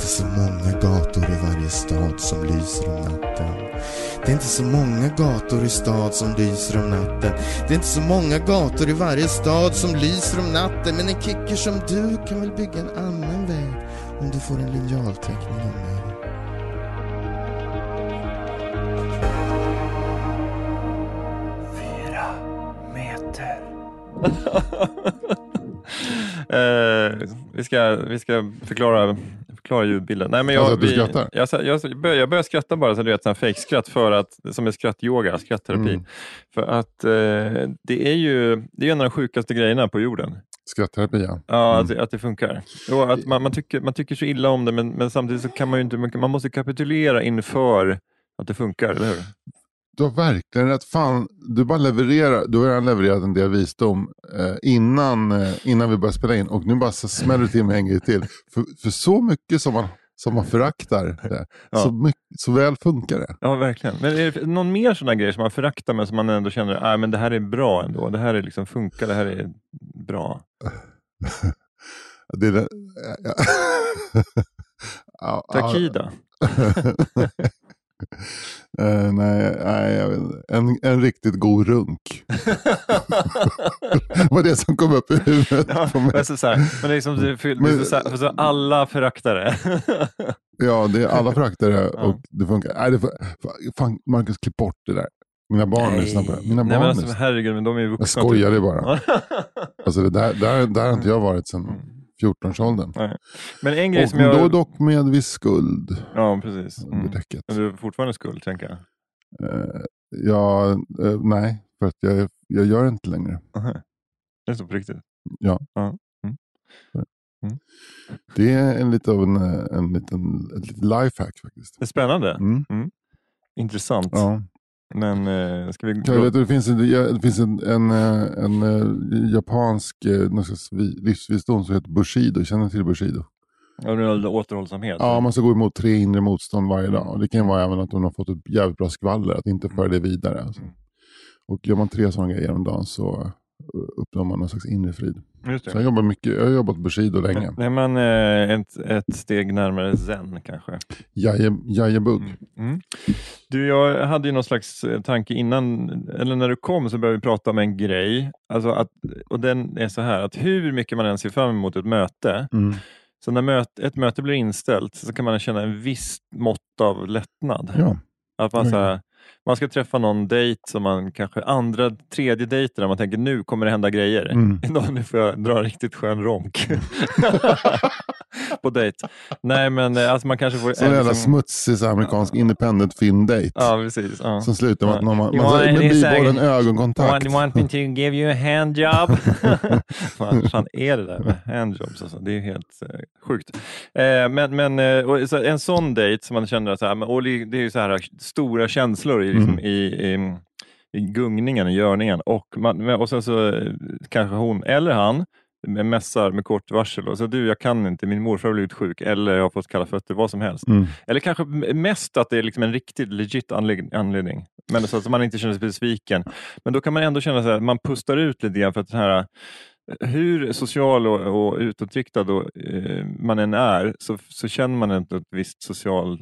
inte så många gator i varje stad som lyser om natten. Det är inte så många gator i stad som lyser om natten. Det är inte så många gator i varje stad som lyser om natten. Men en kicker som du kan väl bygga en annan väg om du får en linjalteckning av mig. Fyra meter. Eh, vi, ska, vi ska förklara, förklara ljudbilden. Nej, men jag, Alltså vi-? Jag, jag, jag, börjar, jag börjar skratta bara, så du vet, fejkskratt för att, som är skrattyoga, skrattterapi. Mm. För att eh, det är ju det är en av de sjukaste grejerna på jorden. Skrattterapi, ja. Ja, Mm. att, det- att det funkar. Och att man, man, tycker, man tycker så illa om det, men, men samtidigt så kan man ju inte, man måste kapitulera inför att det funkar, eller hur? Du har verkligen rätt. Fan, du bara levererar. Du har redan levererat en del visdom eh, innan, eh, innan vi började spela in. Och nu bara så smäller du till med en grej till. För, för så mycket som man, som man föraktar det, Ja. så, mycket, så väl funkar det. Ja, verkligen. Men är det någon mer sådana grejer som man föraktar men som man ändå känner att men det här är bra ändå? Det här är liksom funkar, det här är bra. det är det. Ja, Takida? Eh, nej, nej en, en riktigt god runk. var det som kom upp i huvudet Ja, på mig. men, så, så här, men det är som det, det är Men- så, här, så alla föraktar det. Ja, det är alla föraktar det Ja. och det funkar. Nej, det, fan, Marcus, klipp bort det där. Mina barn lyssnar på det. Mina Nej, barn men alltså, herregud, men de är ju vuxna. Jag skojade bara. Ja. Alltså det där, där, där har inte jag varit sedan Mm. 14-årsåldern. Nej. Men en grej Och som då jag... dock med viss skuld Ja, precis. Mm. däcket. Men du har fortfarande skuld, tänker jag. Eh, ja, eh, nej, för att jag, jag gör det inte längre. Aha. Det är så på riktigt. Det är en lite av en, eh, en liten ett litet lifehack faktiskt. Det är spännande. Mm. Intressant. Ja. Men eh, ska vi... Jag vet, det finns en, det finns en, en, eh, en, eh, japansk eh, livsvisdom som heter Bushido. Känner du till Bushido? Ja, det är återhållsamhet. Ja, man ska gå emot tre inre motstånd varje dag. Det kan vara även att de har fått ett jävligt bra skvaller, att inte föra det vidare. Alltså. Mm. Och gör man tre sådana grejer om dagen så uppnår man någon slags inre frid. Just Så det. jag, jobbar mycket, jag har jobbat Bushido länge. Nej, men eh, ett, ett steg närmare zen kanske. Jaje, jajebugg. Mm. Du, jag hade ju någon slags eh, tanke innan, eller när du kom så började vi prata om en grej. Alltså att, och den är så här, att hur mycket man än ser fram emot ett möte, Mm. så när möte, ett möte blir inställt så kan man känna en viss mått av lättnad. Ja. Att man, så här, man ska träffa någon dejt som man kanske andra, tredje dejten där man tänker nu kommer det hända grejer. Mm. Nu får jag dra en riktigt skön ronk. på dejt. Nej men eh, alltså man kanske får... Så en jävla liksom- smutsig så amerikansk independent film date. Ja precis. Ja. Som slutar med att någon, man, man, med bibehållen ögonkontakt. Want, want me to give you a handjob? Vad fan är det där med handjobs? Alltså? Det är helt eh, sjukt. Eh, men men eh, en sån dejt som man känner så här, och det det är ju så här stora känslor i, liksom, Mm. i, i, i gungningen, i görningen. Och, man, och sen så eh, kanske hon eller han med mässar med kort varsel och så du jag kan inte, min morfar har blivit sjuk eller jag har fått kalla fötter, vad som helst. Mm. Eller kanske mest att det är liksom en riktigt legit anled- anledning. Men så att man inte känner sig besviken. Men då kan man ändå känna här, man pustar ut lite grann för att den här hur social och, och utåtriktad och, eh, man än är så, så känner man ett, ett visst social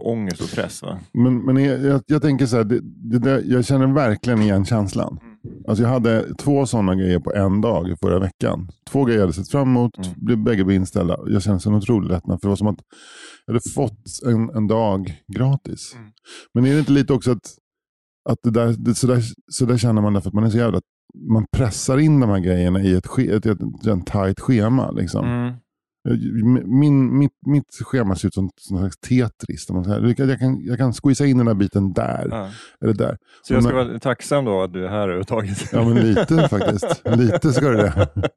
ångest och press. Va? Men, men jag, jag, jag tänker så här, det, det där, jag känner verkligen igen känslan. Alltså jag hade två sådana grejer på en dag förra veckan. Två grejer jag hade sett fram emot, Mm. blev bägge blev inställda. Jag kände en otrolig lättnad, för det var som att jag hade fått en, en dag gratis. Mm. Men är det inte lite också att, att det där, det, så, där, så där känner man därför att man är så jävla man pressar in de här grejerna i ett, ske- ett, ett, ett, tajt schema. Liksom. Mm. Min, mitt, mitt schema ser ut som som en slags Tetris. där man säger, Jag kan, jag kan, jag squeeza in den här biten där, Ja. eller där. Så jag ska Men- vara tacksam då att du är här överhuvudtaget. Ja, men lite faktiskt. Lite ska det det.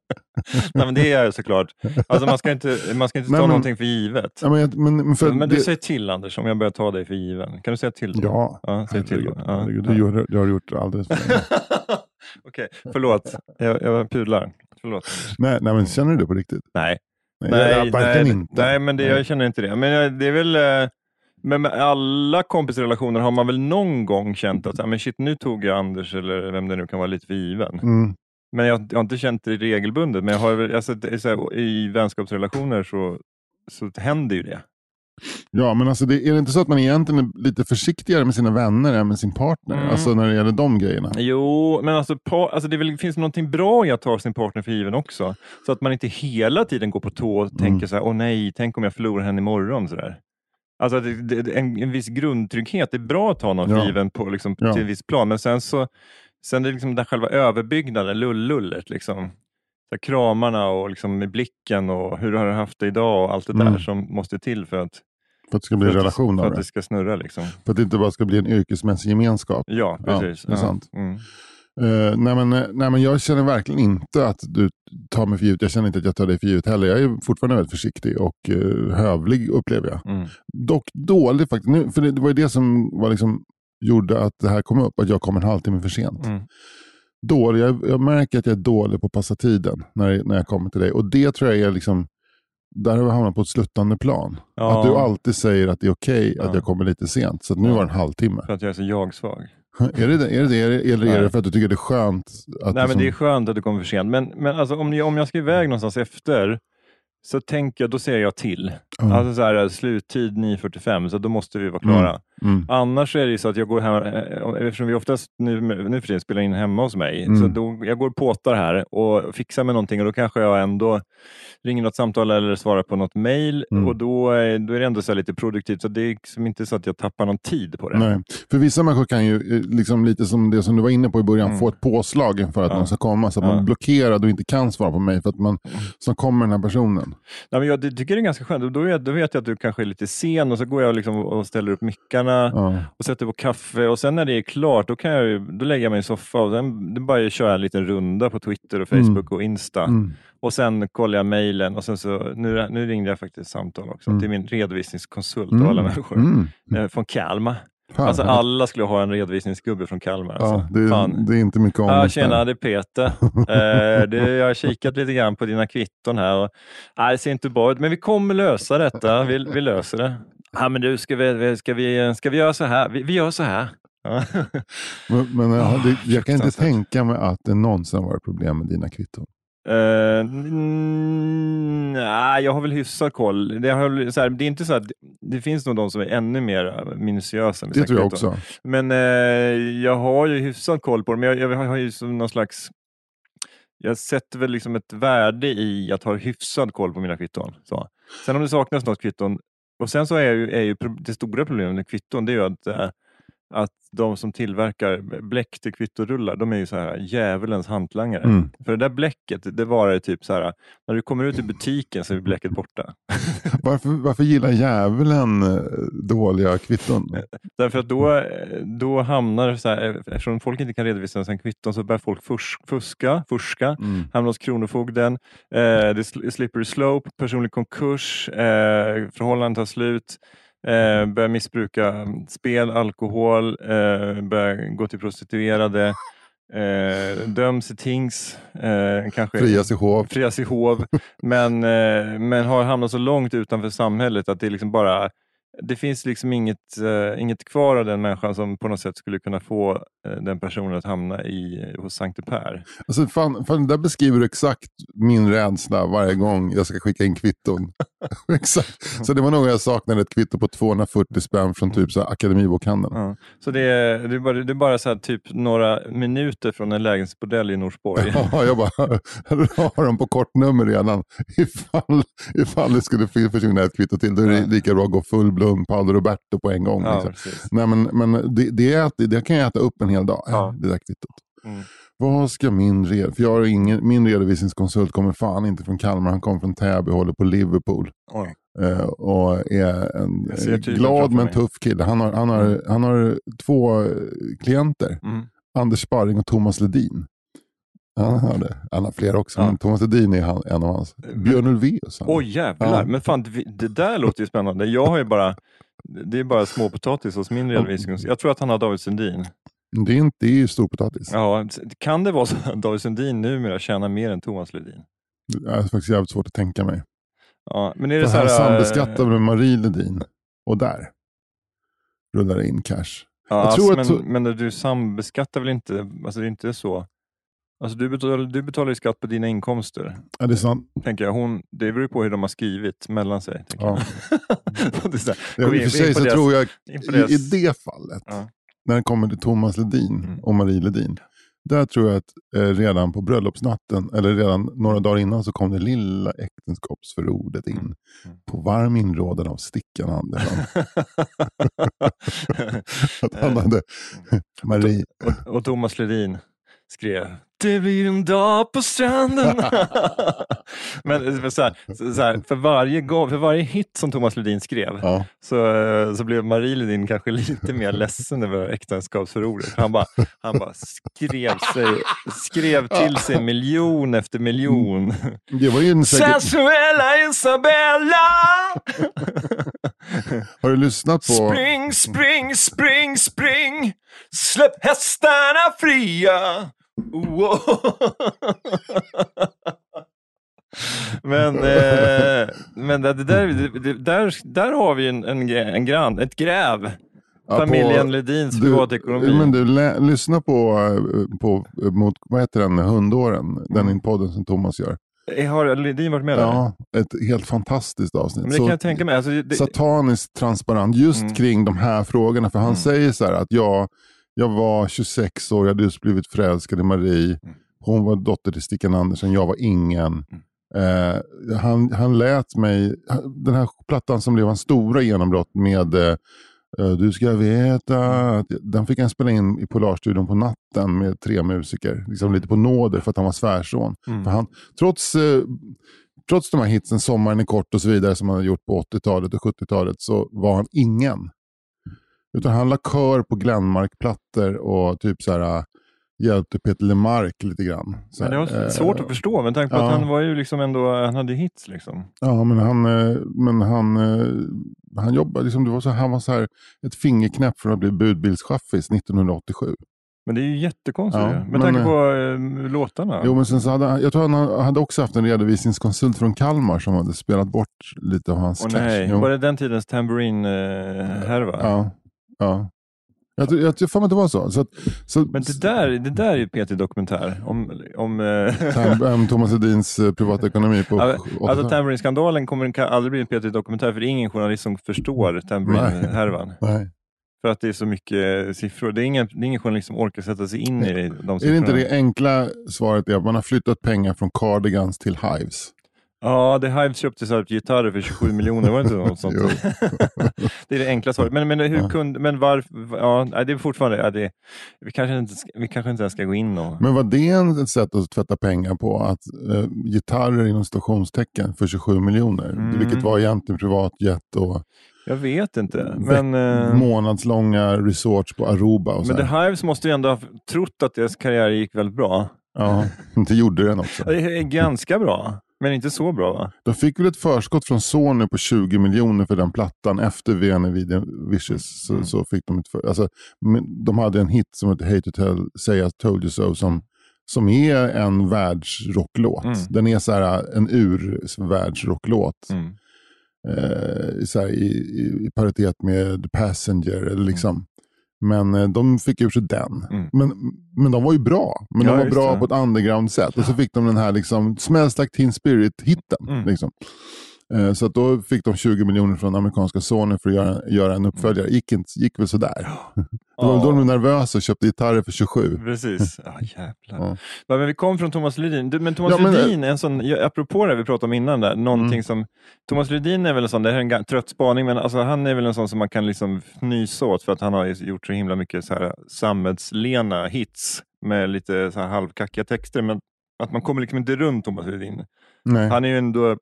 Nej, men det är jag såklart. Alltså, man ska inte, man ska inte Nej, ta men- någonting för givet. Ja, men, jag- men, för Men du det, säger till Anders om jag börjar ta dig för given. Kan du säga till? då? Ja, ja säg till. då. Ja. det, gör, det har du gjort alldeles för länge. Okej, förlåt. Jag, jag pudlar. Förlåt. Nej, nej, men känner du det på riktigt? Nej. Nej, Nej, nej, men det, jag känner inte det. Men det är väl... eh, Men med alla kompisrelationer har man väl någon gång känt att men shit, nu tog jag Anders eller vem det nu kan vara lite för given. Mm. Men jag, jag har inte känt det regelbundet. Men jag har, alltså, här, i vänskapsrelationer så, så händer ju det. Ja, men alltså det, är det inte så att man egentligen är lite försiktigare med sina vänner än med sin partner? Mm. Alltså när det gäller de grejerna. Jo, men alltså, pa, alltså det är väl, finns någonting bra i att ta sin partner för given också. Så att man inte hela tiden går på tå och tänker så här, åh nej, tänk om jag förlorar henne imorgon. Så där. Alltså det, det, en, en viss grundtrygghet, det är bra att ta någon Ja. för given på, liksom, Ja. till en viss plan. Men sen så sen är det liksom den själva överbyggnaden, lullullet. Liksom. Så kramarna och liksom med blicken och hur har du haft det idag och allt det där Mm. som måste till för att, För att det ska bli en relation för att det. det ska snurra. Liksom. För att det inte bara ska bli en yrkesmässig gemenskap. Ja, Ja, precis. det är sant. Mm. Eh, nej, men, eh, nej, men jag känner verkligen inte att du tar mig för givet. Jag känner inte att jag tar dig för givet heller. Jag är fortfarande väldigt försiktig och uh, hövlig upplever jag. Mm. Dock dålig faktiskt. Nu, för det, det var ju det som var liksom, gjorde att det här kom upp. Att jag kom en halvtimme för sent. Mm. Dålig, jag, jag märker att jag är dålig på att passa tiden när, när jag kommer till dig. Och det tror jag är liksom, där har vi hamnat på ett sluttande plan. Ja. Att du alltid säger att det är okej att Ja. jag kommer lite sent. Så nu var det en halvtimme. För att jag är så jag-svag. Är det? Är det, eller är det för att du tycker det är skönt? Att Nej, men som- det är skönt att du kommer för sent. Men, men alltså, om, jag, om jag ska iväg någonstans efter, så tänker jag, då säger jag till. Ja. Alltså så här, sluttid 9.45, så då måste vi vara klara. Mm. Annars är det så att jag går hem, eh, eftersom vi oftast nu, nu för tiden spelar in hemma hos mig, Mm. så då, jag går och påtar här och fixar med någonting och då kanske jag ändå ringer något samtal eller svarar på något mail Mm. och då, är- då är det ändå så lite produktivt. Så det är liksom inte så att jag tappar någon tid på det. Nej. För vissa människor kan ju, eh, liksom lite som det som du var inne på i början, Mm. få ett påslag inför att Ja. någon ska komma. Så att Ja. man blockerad och inte kan svara på mig för att man, så kommer den här personen. Nej, men jag tycker det är ganska skönt. Då vet, då vet jag att du kanske är lite sen och så går jag liksom och ställer upp mickarna Ja. och sätter på kaffe och sen när det är klart då, kan jag, ju- då lägger jag mig i soffa och sen bara kör jag en liten runda på Twitter och Facebook och Insta. Mm. Och sen kollar jag mejlen och sen så, nu, nu ringde jag faktiskt samtal också Mm. till min redovisningskonsult Mm. av alla människor. Mm. Eh, Från Kalmar. Fan, Alltså alla skulle ha en redovisningsgubbe från Kalmar. Alltså. ja, det, Fan. är, det är inte mycket om Ja, tjena, det är Peter. Eh, det, jag har kikat lite grann på dina kvitton här. Och, nej, det ser inte bra ut, men vi kommer lösa detta. Vi, vi löser det. Ja, men du, ska vi, ska vi, ska vi göra så här? Vi, vi gör så här. Men, men ja, det, jag kan inte tänka mig att det någonsin varit problem med dina kvitton. Eh, mm, nej, jag har väl hyfsad koll. Det, har, så här, det är inte så att det finns nog de som är ännu mer minutiösa. Med Det tror jag också. Men eh, jag har ju hyfsad koll på det, men jag, jag har ju som någon slags... Jag sätter väl liksom ett värde i att ha hyfsad koll på mina kvitton. Så. Sen om det saknas något kvitton, och sen så är ju, är ju det stora problemet med kvitton, det är ju att, eh, att de som tillverkar bläck till kvittorullar, de är ju så här djävulens hantlangare. Mm. För det där bläcket, det var typ så här, när du kommer ut i butiken så är bläcket borta. Varför, varför gillar djävulen eh, dåliga kvitton? Därför att då, eh, då hamnar, så här, eftersom folk inte kan redovisa sina kvitton så börjar folk fus- fuska, fuska, Mm. hamnar hos Kronofogden, eh, det är sl- slippery slope, personlig konkurs, eh, förhållanden tar slut, eh, börjar missbruka spel, alkohol, eh, börjar gå till prostituerade, eh, döms i tings, eh, kanske Frias i hov. frias i hov, men, eh, men har hamnat så långt utanför samhället att det är liksom bara det finns liksom inget, eh, inget kvar av den människan som på något sätt skulle kunna få eh, den personen att hamna i, hos Sankte Per. Alltså, fan, fan, där beskriver du exakt min rädsla varje gång jag ska skicka in kvitton. exakt. Så det var nog jag saknade ett kvitto på 240 spänn från typ så här, Akademibokhandeln. Ja. Så det är, det är bara, det är bara så här, typ några minuter från en lägenhetsbordell i Norsborg. Ja, jag bara har dem på kortnummer redan. Ifall, ifall det skulle försvinna ett kvitto till, då är det lika bra att gå full blom Paolo Roberto på en gång. Ja, liksom. Nej, men, men det, det, det kan jag äta upp en hel dag, Ja. det där kvittot. Mm. Vad ska min, red, för jag har ingen, min redovisningskonsult kommer fan inte från Kalmar, han kommer från Täby och håller på Liverpool. Oj. Eh, och är en eh, glad men tuff kille. Han har, han har, han har två eh, klienter, Mm. Anders Sparring och Thomas Ledin. Han har, det. han har flera också, Ja. men Thomas Ledin är han, en av hans. Björn Ulvaeus. han. Oj jävlar, Ja. men fan det, det där låter ju spännande. Jag har ju bara, det är bara småpotatis hos min redovisning. Jag tror att han har David Sundin. Det är, inte, det är ju storpotatis. Ja, kan det vara så att David Sundin numera tjänar mer än Thomas Ledin? Det är faktiskt jävligt svårt att tänka mig. Ja, men är det För så han här, sambeskattade med Marie Ledin. Och där rullar det in cash. Ja, Jag tror alltså, att men, men du sambeskattar väl inte, alltså det är inte så. Alltså du betalar, du betalar ju skatt på dina inkomster. Ja, det är sant. Tänker jag. Hon, det beror ju på hur de har skrivit mellan sig. Ja. det är så här, Ja, I och för sig så deras- tror jag i, i det fallet, Ja. när det kommer till Thomas Ledin Mm. och Marie Ledin. Där tror jag att eh, redan på bröllopsnatten, eller redan några dagar innan, så kom det lilla äktenskapsförordet in. Mm. På varm inrådan av Stickan Andersson. att han hade Marie. och, och Thomas Ledin skrev Det blir en dag på stranden. Men för, så här, så här, för, varje gång, för varje hit som Thomas Ledin skrev Ja. så, eh, så blev Marie Ledin kanske lite mer ledsen över äktenskapsförordet. Han bara, han bara skrev, sig, skrev till sig miljon efter miljon. Det var ju en säkert, Sensuella Isabella! har du lyssnat på... Spring, spring, spring, spring! Släpp hästarna fria! Wow. Men, eh, men det där, det, där, där har vi en, en, en grann, ett gräv. Ja, på- Familjen Ledins privatekonomi. men du, lä, lyssna på, eh, på mot, vad heter den, Hundåren, den Mm. podden som Thomas gör. Eh, Har Ledin varit med där? Ja, ett helt fantastiskt avsnitt. Men det kan jag tänka mig. Alltså, det, sataniskt transparent just Mm. kring de här frågorna. För han Mm. säger så här att jag, jag var 26 år, jag hade just blivit förälskad i Marie. Mm. Hon var dotter till Stickan Andersson, jag var ingen. Eh, han, han lät mig, den här plattan som blev hans stora genombrott med eh, eh, Du ska veta, den fick han spela in i Polarstudion på natten med tre musiker. Liksom lite på nåder för att han var svärson. Mm. För han, trots, eh, trots de här hitsen, Sommaren är kort och så vidare som han hade gjort på 80-talet och 70-talet så var han ingen. Utan han la kör på Glenmark-plattor och typ så här, äh, hjälpte Peter Lemark lite grann. Så men det var eh, svårt att förstå med tanke på ja. att han var ju liksom ändå, han hade hits liksom. Ja, men han, eh, men han, han jobbade, liksom, det var så, han var så här ett fingerknäpp från att bli budbilschaffis 1987. Men det är ju jättekonstigt Ja, med men, tanke på eh, låtarna. Jo, men sen så hade han, jag tror han hade också haft en redovisningskonsult från Kalmar som hade spelat bort lite av hans Åh cash. nej, Jo. var det den tidens tambourine-härva? Ja. Ja. Jag tror jag tror fan att det var så. så, att, så Men det där, det där är ju Peter Dokumentär om... om eh, Tam, Thomas Edins eh, privatekonomi på Ja, 80-talet. Alltså Tambourine-skandalen kommer aldrig bli en Peter Dokumentär för det är ingen journalist som förstår Tambourine-härvan. För att det är så mycket siffror. Det är, ingen, det är ingen journalist som orkar sätta sig in i de siffrorna. Är det inte det enkla svaret är att man har flyttat pengar från Cardigans till Hives? Ja, The Hives köpte så gitarrer för 27 miljoner, var det inte något sånt? Det är det enkla svaret. Men, men hur Ja. kunde, men varför, ja, det är fortfarande, ja, det, vi, kanske inte, vi kanske inte ens ska gå in och... Men var det en- ett sätt att tvätta pengar på? Att eh, gitarrer inom stationstecken för 27 miljoner? Mm. Vilket var egentligen privatjet och Jag vet inte. Veck- Men, eh, månadslånga resorts på Aruba. Och så men The här. Hives måste ju ändå ha trott att deras karriär gick väldigt bra. Ja, det gjorde den också. Det är ganska bra, men inte så bra va? De fick väl ett förskott från Sony på 20 miljoner för den plattan efter VN Vicious. Så, Mm. så fick de ett för, alltså, de hade en hit som hette Hate to tell, Say I told you so som, som är en världsrocklåt. Mm. Den är så här, en ur-världsrocklåt. Mm. Eh, så här, i, i, I paritet med The Passenger. Eller liksom. Men eh, de fick ur sig den. Mm. Men, men de var ju bra. Men Ja, de var bra det. på ett underground-sätt. Och så fick de den här liksom, Smells like Teen Spirit-hitten. Mm. Liksom. Eh, Så då fick de 20 miljoner från amerikanska Sony för att göra, göra en uppföljare. gick, inte, gick väl sådär. Det var väl då de blev nervösa och köpte gitarrer för 27. Precis. Ja, jävlar. Ja. Ja, Men vi kom från Thomas Ledin. Du, Men Thomas Ja, men- Ledin, en sån, ja, apropå det vi pratade om innan, där, någonting Mm. som... Thomas Ledin är väl en sån, det här är en trött spaning, men alltså, han är väl en sån som man kan liksom fnysa åt för att han har gjort så himla mycket så här sammetslena hits med lite så här halvkackiga texter. Men att man kommer liksom inte runt Thomas Ledin. Nej. Han är ju ändå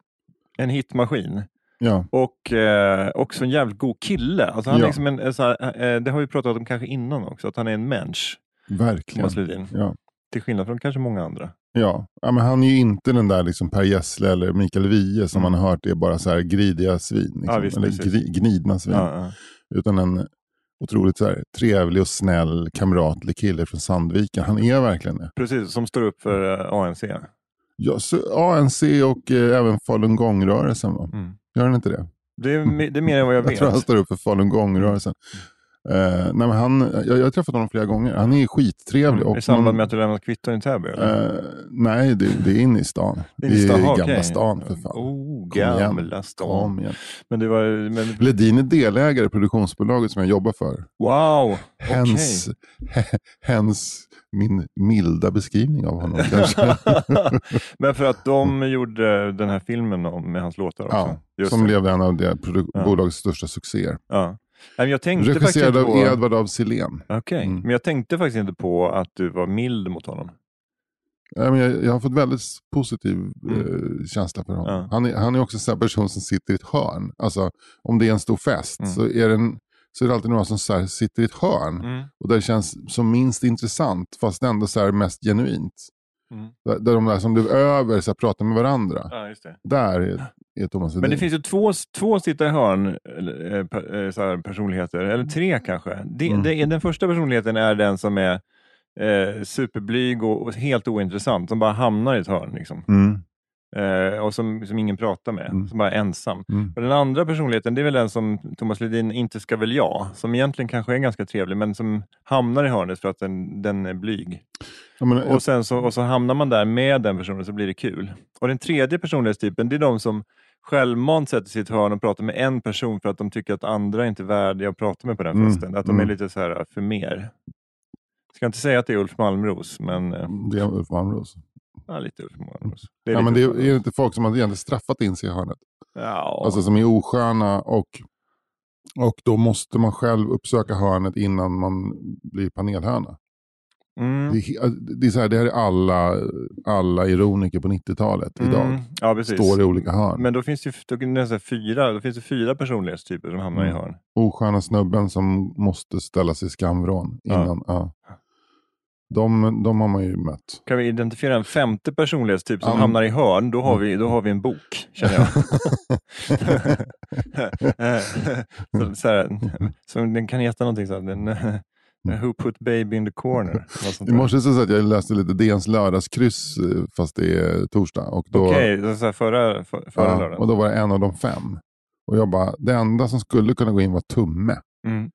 en hitmaskin. Ja. Och eh, också en jävligt god kille. Alltså han är Ja. liksom en, en så här, eh, det har vi pratat om kanske innan också, att han är en människa, Verkligen. Ja. Till skillnad från kanske många andra. Ja. ja, men han är ju inte den där liksom Per Gessle eller Mikael Wiehe som Mm. man har hört är bara så här gridiga svin. Liksom. Ja, visst, eller gri, gnidna svin. Ja, ja. Utan en, otroligt så här, trevlig och snäll, kamratlig kille från Sandviken. Han är verkligen det. Precis, som står upp för eh, ANC. Ja, ANC och eh, även falungongrörelsen va? Mm. Gör han inte det? Det är, det är mer än vad jag Jag tror han vet. står upp för falungongrörelsen. Eh, nej, han, jag, jag har träffat honom flera gånger. Han är skittrevlig. Mm. och I samband med att du lämnat kvitton i Täby? Eh, nej, det, det är inne i stan. Det är, I stan. Gamla stan för fan. Oh, gamla stan. Men det var... Men, Ledin är delägare i produktionsbolaget som jag jobbar för. wow! Hens, hens min milda beskrivning av honom kanske. men för att de gjorde den här filmen med hans låtar också? ja, som blev en av det Ja. bolagets största succéer. Ja. Nej, Jag tänkte faktiskt Regisserad av på... Edvard af Sillén. Okej, Mm. men jag tänkte faktiskt inte på att du var mild mot honom. Men jag, jag har fått väldigt positiv Mm. eh, känsla för honom. Ja. Han, är, han är också en person som sitter i ett hörn. Alltså, om det är en stor fest Mm. så, är det en, så är det alltid några som så här, sitter i ett hörn. Mm. Och där det känns som minst intressant fast ändå så här mest genuint. Mm. Där, där de där som blev över så här, pratar med varandra. Ja, just det. Där är, är Thomas Men det Ledin. finns ju två, två sitta i hörn eh, eh, så här, personligheter, eller tre kanske. Det, Mm. det, den första personligheten är den som är eh, superblyg och, och helt ointressant, som bara hamnar i ett hörn. Liksom. Mm. Eh, och som, som ingen pratar med, Mm. som bara är ensam. Mm. Och den andra personligheten, det är väl den som Thomas Ledin inte ska väl jag, som egentligen kanske är ganska trevlig, men som hamnar i hörnet för att den, den är blyg. Ja, men, Och sen så, och så hamnar man där med den personen så blir det kul. Och den tredje personlighetstypen, det är de som självmant sätter ett hörn och pratar med en person för att de tycker att andra inte är värdiga att prata med på den Mm, festen. Att de är mm. lite så här för mer. Jag ska inte säga att det är Ulf Malmros, men eh, det är Ulf Malmros. Ja, lite Ulf Malmros. Det är Ja, men det är, är det inte folk som har egentligen straffat in sig i hörnet. Ja, Alltså som är osköna och, och då måste man själv uppsöka hörnet innan man blir panelhörna. mm, Det, är, he- det, är så här, det här är alla, alla ironiker på 90-talet idag. mm, ja, precis. Står i olika hörn. Men då finns det, då, säga fyra, då finns det fyra personlighetstyper som hamnar i Mm. hörn. Osköna snubben som måste ställa sig i skamvrån Ja. innan. Ja. De, de har man ju mött. Kan vi identifiera en femte personlighetstyp som Ja. hamnar i hörn, då har vi, då har vi en bok, känner jag. så, så, här, så den kan heta någonting så här, den, eh, Who put baby in the corner? I morse så att jag läste lite DNs lördagskryss eh, fast det är torsdag. Och då, Okej, så här, förra, för, förra ja, och lördagen. då var det en av de fem. Och jag bara, det enda som skulle kunna gå in var tumme. Mm.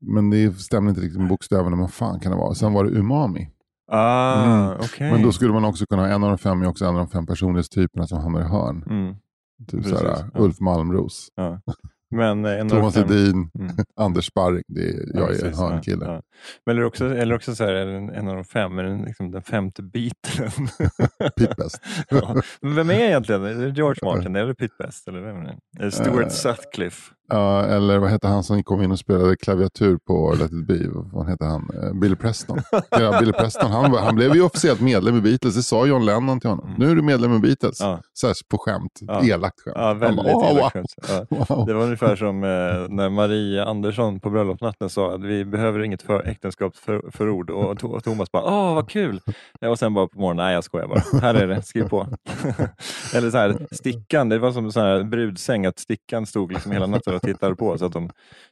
Men det stämde inte riktigt med bokstäverna, men vad fan kan det vara? Sen var det umami. Ah, Mm. okej. Men då skulle man också kunna ha en av de fem är också en av de fem personlighetstyperna som hamnar i hörn. Mm. Typ Precis, såhär, ja. Ulf Malmros, Ja. Men eh, Thomas fem- Hedin, Mm. Anders Sparring. Det är, Ja, jag är en precis, ja, hörnkille. ja. Men eller också, eller också så här, en, en av de fem, är den, liksom den femte Beatlen. Pete Best. ja. Men vem är egentligen? Är det George Martin eller Pete Best? Eller vem är det? Är det Stuart Eh, Sutcliffe? Ja, eller vad heter han som kom in och spelade klaviatur på Let it be? Vad heter han? Eh, Billy Preston. Ja, Billy Preston han, han blev ju officiellt medlem i Beatles. Det sa John Lennon till honom. Mm. Nu är du medlem i Beatles. Ja. Här, på skämt. Ja. Elakt skämt. Ja, väldigt bara, "Åh, elakt wow." skämt. ja. Wow. Det var ungefär som eh, när Maria Andersson på bröllopsnatten sa att vi behöver inget för äktenskapsförord och, To- och Thomas bara åh vad kul! Och sen bara på morgonen, nej jag skojar bara, här är det, skriv på. Eller så här, stickan, det var som här brudsäng, att stickan stod liksom hela natten och tittade på så att de,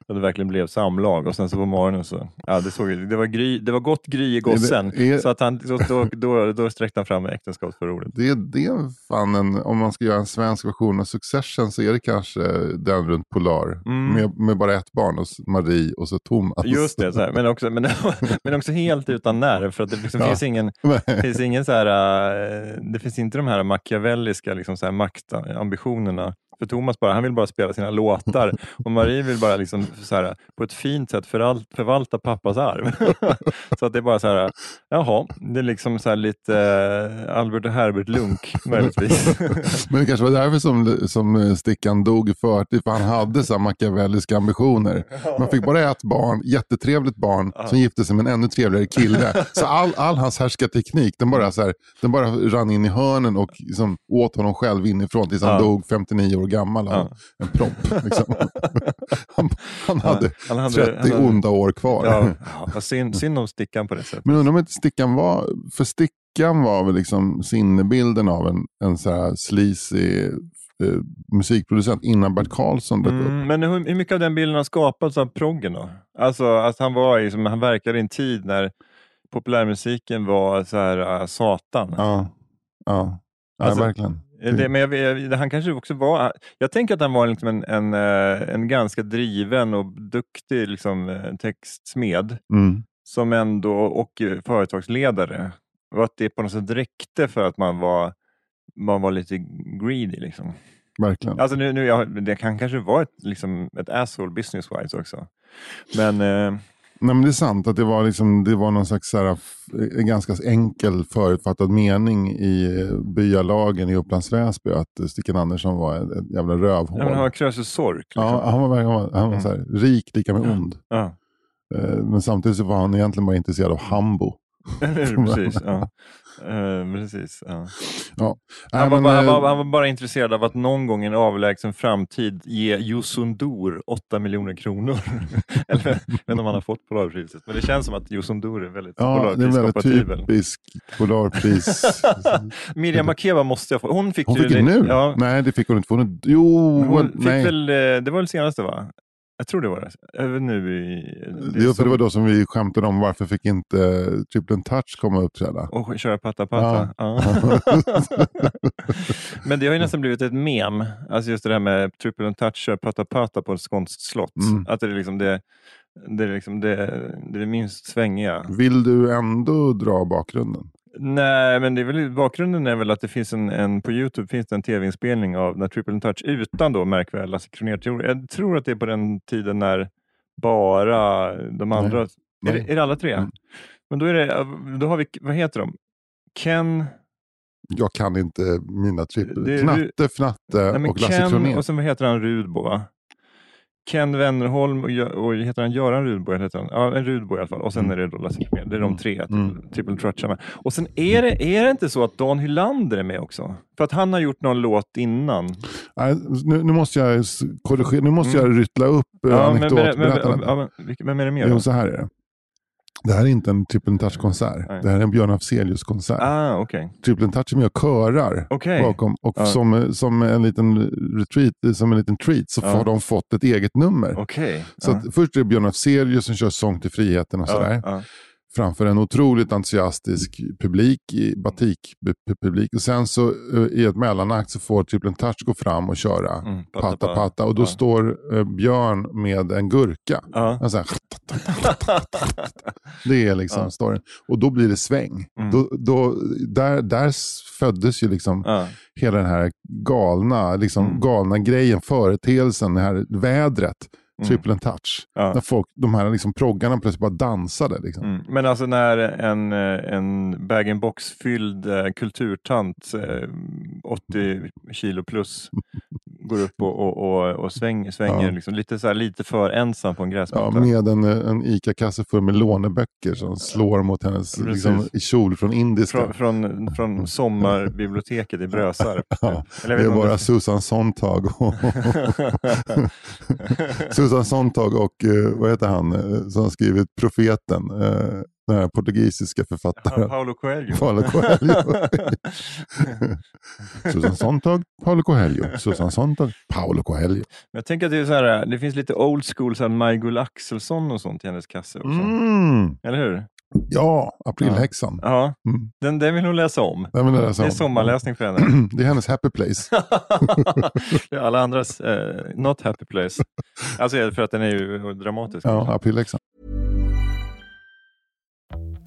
att det verkligen blev samlag och sen så på morgonen så, ja det såg det var, gry, det var gott gry i gossen. Är det- Så att han, så, då, då, då sträckte han fram äktenskapsförordet. Det, det är fan en, om man ska göra en svensk version av Succession så är det kanske den runt Polar. Mm. Med, med bara ett barn, och Marie och så Thomas. Just det, här, men, också, men, men också helt utan nerv för att det liksom Ja. finns ingen Det finns, ingen så här, eh, det finns inte de här machiavelliska liksom så här maktambitionerna. För Thomas bara, han vill bara spela sina låtar och Marie vill bara liksom så här, på ett fint sätt föralt, förvalta pappas arv. så att det är bara så här, jaha, det är liksom så här lite eh, Albert och Herbert Lunk möjligtvis. Men det kanske var därför som, som Stickan dog i förtid, för han hade så här machiavelliska ambitioner. Man fick bara ett barn, jättetrevligt barn, som gifte sig med en ännu trevligare kille. Så all, all hans härskarteknik, den bara, så här, den bara rann in i hörnen och liksom åt honom själv inifrån tills han Ja. dog 59 år gammal. Ja. En propp. Liksom. Han, han, hade han hade- 30 han hade- onda år kvar. ja, ja, synd, synd om stickan på det sättet. Men undrar om inte Stickan var, för Stickan var väl liksom sinnebilden av en, en så här sleazy eh, musikproducent innan Bert Karlsson dök upp. Mm, men hur, hur mycket av den bilden har skapats av proggen då? Alltså att han var i, som, han verkade i en tid när populärmusiken var så här uh, satan. Ja, ja. ja Alltså, verkligen. Är Det, men jag, han kanske också var, jag tänker att han var liksom en, en, eh, en ganska driven och duktig liksom, eh, textsmed Mm. som ändå, och eh, företagsledare. Och att det på något sätt räckte för att man var, man var lite greedy. Liksom. Verkligen. Alltså nu, nu, jag, det kan kanske vara ett, liksom, ett asshole business-wise också. Men eh, Nej, men det är sant att det var, liksom, det var någon slags här, ganska enkel förutfattad mening i eh, byalagen i Upplands Väsby att eh, Stickan Andersson var ett, jävla rövhål. ja, men han var Krösus Sork. Liksom. Ja, han var, han var, han var Mm. så här, rik lika med ond. Ja. Eh, Men samtidigt så var han egentligen bara intresserad av hambo. precis. Ja. Eh, precis ja. Ja. Han, var bara, han, eh, var, han var bara intresserad av att någon gång i en avlägsen framtid ge Josundur 8 miljoner kronor. Eller, jag vet inte om han har fått Polarpriset, men det känns som att Josundur är väldigt Ja, det är väldigt Polarpriskompatibel. typisk Polarpris. Miriam Makeba måste jag få. Hon fick, Hon fick det nu? Ja, Nej, det fick hon inte. Hon, jo, hon fick nej. väl, eh, det var väl senaste va? Jag tror det var det. Även nu i... Det, det, som- var då som vi skämtade om varför fick inte uh, Triple Touch komma och uppträda. Och köra patta patta. Ja. Men det har ju nästan blivit ett mem. Alltså just det där med triple touch, köra patta patta på ett skånskt slott. Mm. Att det är liksom det, det, är liksom det, det är det minst svängiga. Vill du ändå dra bakgrunden? Nej, men det är väl, bakgrunden är väl att det finns en, en på Youtube finns det en tv-inspelning av när Triple Touch utan då märkvärd Lasse Kronér. Jag tror att det är på den tiden när bara de andra... Är, Nej. det, är det alla tre? Mm. Men då är det, då har vi, vad heter de? Ken... Jag kan inte mina trippel. Är- Knatte, Fnatte Nej, och Lasse Kronér. och sen vad heter han Rudbo va? Ken Wennerholm och, och heter han Göran Rudbo? Eller heter han? Ja, en Rudbo i alla fall. Och sen Mm. är det då Lasse Kronér. Det är de tre, Mm. Triple Trutcha med. Och sen är det, är det inte så att Dan Hylander är med också? För att han har gjort någon låt innan. Nej, nu, nu måste jag korrigera, nu måste jag ryttla upp Mm. eh, Ja, anekdotberättandet. ja, vem är det mer då? Jo, så här är det. Det här är inte en Triple Touch-konsert. Det här är en Björn Afzelius-konsert. Ah, okej. Triple Touch är med och körar Okej. bakom. Och Ja. som, som en liten retreat, som en liten treat, så Ja. har de fått ett eget nummer. Okej. Så att först är det Björn Afzelius som kör Sång till friheten och sådär. Framför en otroligt entusiastisk publik, i batikpublik. Och sen så eh, i ett mellanakt så får Triple Touch gå fram och köra Mm, Patta Patta. Och då Ja. står eh, Björn med en gurka. Ja. En det är liksom Ja. storyn. Och då blir det sväng. Mm. Då, då, där, där föddes ju liksom Ja. hela den här galna, liksom, Mm. galna grejen, företeelsen, det här vädret. Mm. Triple and touch. Ja. När folk, de här liksom, proggarna plötsligt bara dansade. Liksom. Mm. Men alltså när en, eh, en bag-in-box-fylld eh, kulturtant, eh, 80 kilo plus, går upp och, och, och, och sväng, svänger Ja. liksom, lite, så här, lite för ensam på en Ja, gräsmatta. med en, en ICA-kasse full med låneböcker som slår mot hennes liksom, kjol från indiska. Från, från, från sommarbiblioteket i Brösarp. Ja, det är bara Susan Sontag och, Susan Sontag och eh, vad heter han eh, som skrivit Profeten, eh, den här portugisiska författaren. Paolo Coelho. Paulo Coelho. Susan Sontag, Paulo Coelho. Susan Sontag, Paulo Coelho. Jag tänker att det, är så här, det finns lite old school, så här Maj-Gull Axelsson och sånt i hennes kasse också. Mm. Eller hur? Ja, Aprilhäxan. Ja, Mm. den, den vill hon läsa om. Den vill läsa Det är om. sommarläsning för henne. Det är hennes happy place. det är alla andras eh, not happy place. Alltså för att den är ju dramatisk. Ja, Aprilhäxan.